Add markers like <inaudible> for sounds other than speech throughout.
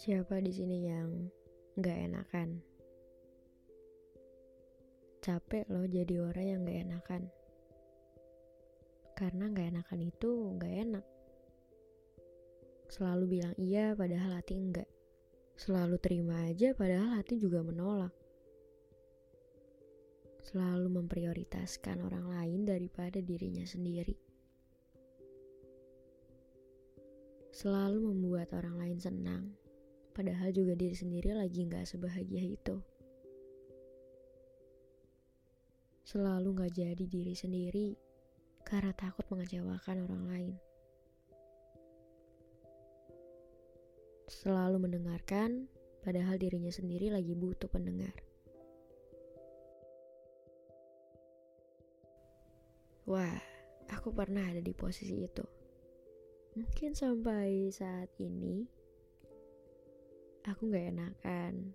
Siapa di sini yang nggak enakan? Capek loh jadi orang yang nggak enakan. Karena nggak enakan itu nggak enak. Selalu bilang iya padahal hati enggak. Selalu terima aja padahal hati juga menolak. Selalu memprioritaskan orang lain daripada dirinya sendiri. Selalu membuat orang lain senang, padahal juga diri sendiri lagi nggak sebahagia itu. Selalu nggak jadi diri sendiri karena takut mengecewakan orang lain. Selalu mendengarkan, padahal dirinya sendiri lagi butuh pendengar. Wah, aku pernah ada di posisi itu. Mungkin sampai saat ini, aku gak enakan.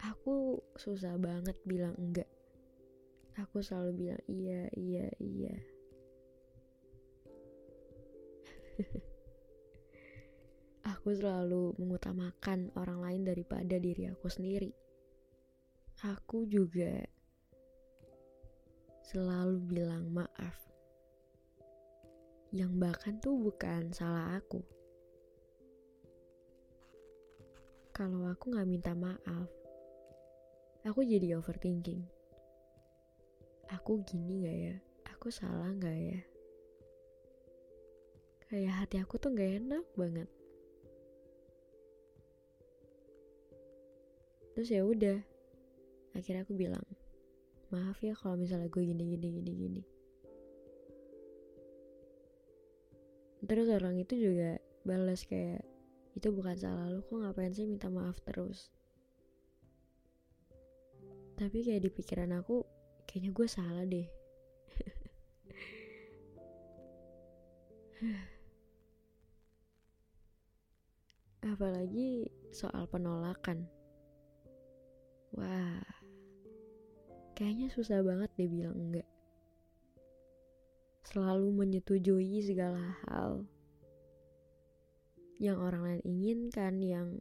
Aku susah banget bilang enggak. Aku selalu bilang iya, iya, iya. <laughs> aku selalu mengutamakan orang lain daripada diri aku sendiri. Aku juga selalu bilang maaf. Yang bahkan tuh bukan salah aku. Kalau aku gak minta maaf, aku jadi overthinking. Aku gini gak ya? Aku salah gak ya? Kayak hati aku tuh gak enak banget. Terus ya udah, akhirnya aku bilang, maaf ya kalau misalnya gue gini gini gini gini. Terus orang itu juga balas kayak, itu bukan salah lu, kok ngapain sih minta maaf terus. Tapi kayak di pikiran aku, kayaknya gue salah deh. <sighs> Apalagi soal penolakan. Wah, kayaknya susah banget deh bilang enggak. Selalu menyetujui segala hal yang orang lain inginkan, yang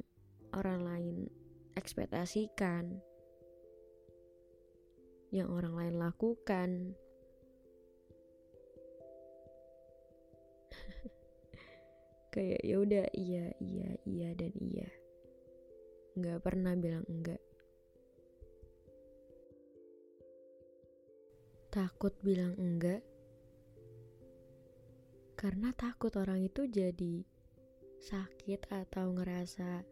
orang lain ekspektasikan, yang orang lain lakukan. <laughs> Kayak ya udah iya iya iya dan iya. Nggak pernah bilang enggak. Takut bilang enggak karena takut orang itu jadi sakit atau ngerasa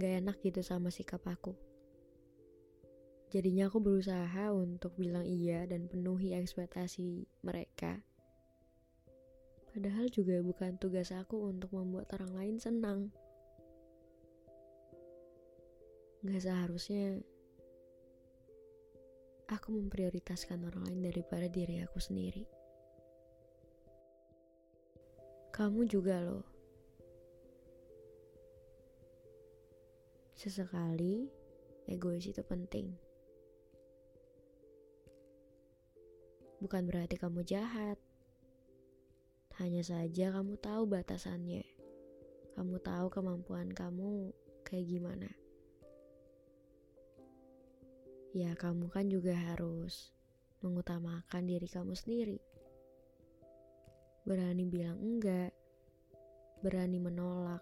gak enak gitu sama sikap aku. Jadinya aku berusaha untuk bilang iya dan penuhi ekspektasi mereka. Padahal juga bukan tugas aku untuk membuat orang lain senang. Gak seharusnya aku memprioritaskan orang lain daripada diri aku sendiri. Kamu juga loh. Sesekali, egois itu penting. Bukan berarti kamu jahat. Hanya saja kamu tahu batasannya. Kamu tahu kemampuan kamu kayak gimana. Ya, kamu kan juga harus mengutamakan diri kamu sendiri. Berani bilang enggak, berani menolak.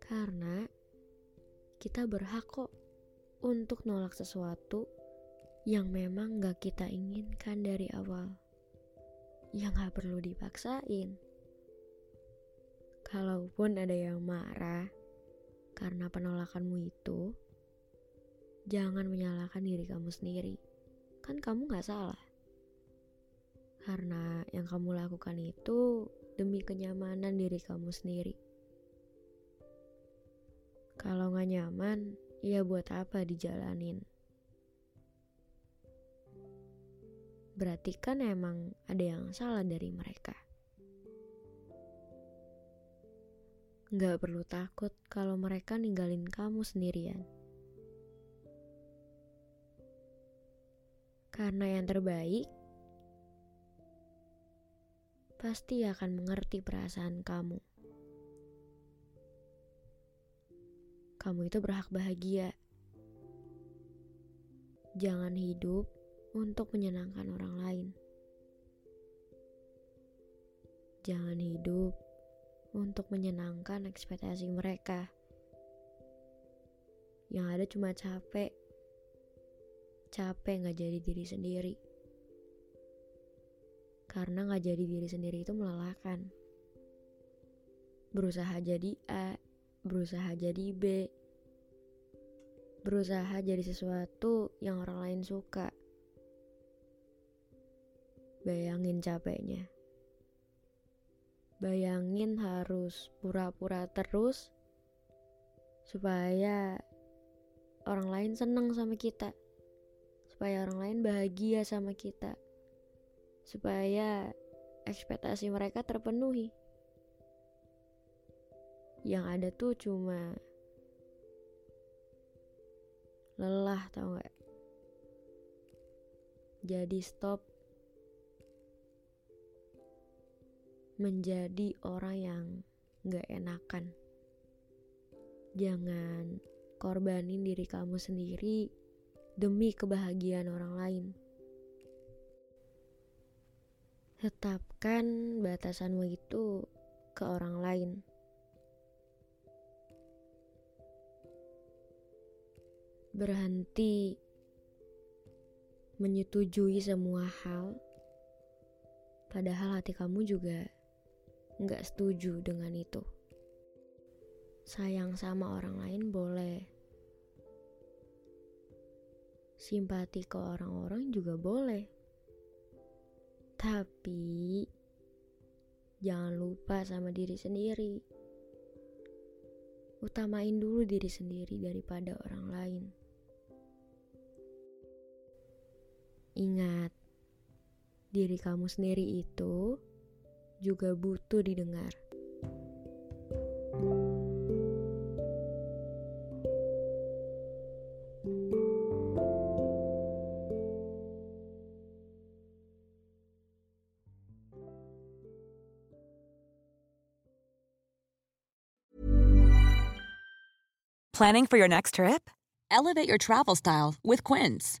Karena kita berhak kok untuk nolak sesuatu yang memang gak kita inginkan dari awal. Yang gak perlu dipaksain. Kalaupun ada yang marah karena penolakanmu itu, jangan menyalahkan diri kamu sendiri. Kan kamu gak salah. Karena yang kamu lakukan itu demi kenyamanan diri kamu sendiri. Kalau nggak nyaman, ya buat apa dijalanin? Berarti kan emang ada yang salah dari mereka. Gak perlu takut kalau mereka ninggalin kamu sendirian. Karena yang terbaik pasti akan mengerti perasaan kamu. Kamu itu berhak bahagia. Jangan hidup untuk menyenangkan orang lain. Jangan hidup untuk menyenangkan ekspektasi mereka. Yang ada cuma capek. Capek gak jadi diri sendiri. Karena gak jadi diri sendiri itu melelahkan. Berusaha jadi A, berusaha jadi B, berusaha jadi sesuatu yang orang lain suka. Bayangin capeknya. Bayangin harus pura-pura terus supaya orang lain seneng sama kita. Supaya orang lain bahagia sama kita. Supaya ekspektasi mereka terpenuhi. Yang ada tuh cuma lelah tau gak? Jadi stop menjadi orang yang gak enakan. Jangan korbanin diri kamu sendiri demi kebahagiaan orang lain. Tetapkan batasanmu itu ke orang lain. Berhenti menyetujui semua hal, padahal hati kamu juga nggak setuju dengan itu. Sayang sama orang lain boleh. Simpati ke orang-orang juga boleh. Tapi jangan lupa sama diri sendiri. Utamain dulu diri sendiri daripada orang lain. Ingat, diri kamu sendiri itu juga butuh didengar. Planning for your next trip? Elevate your travel style with Quince.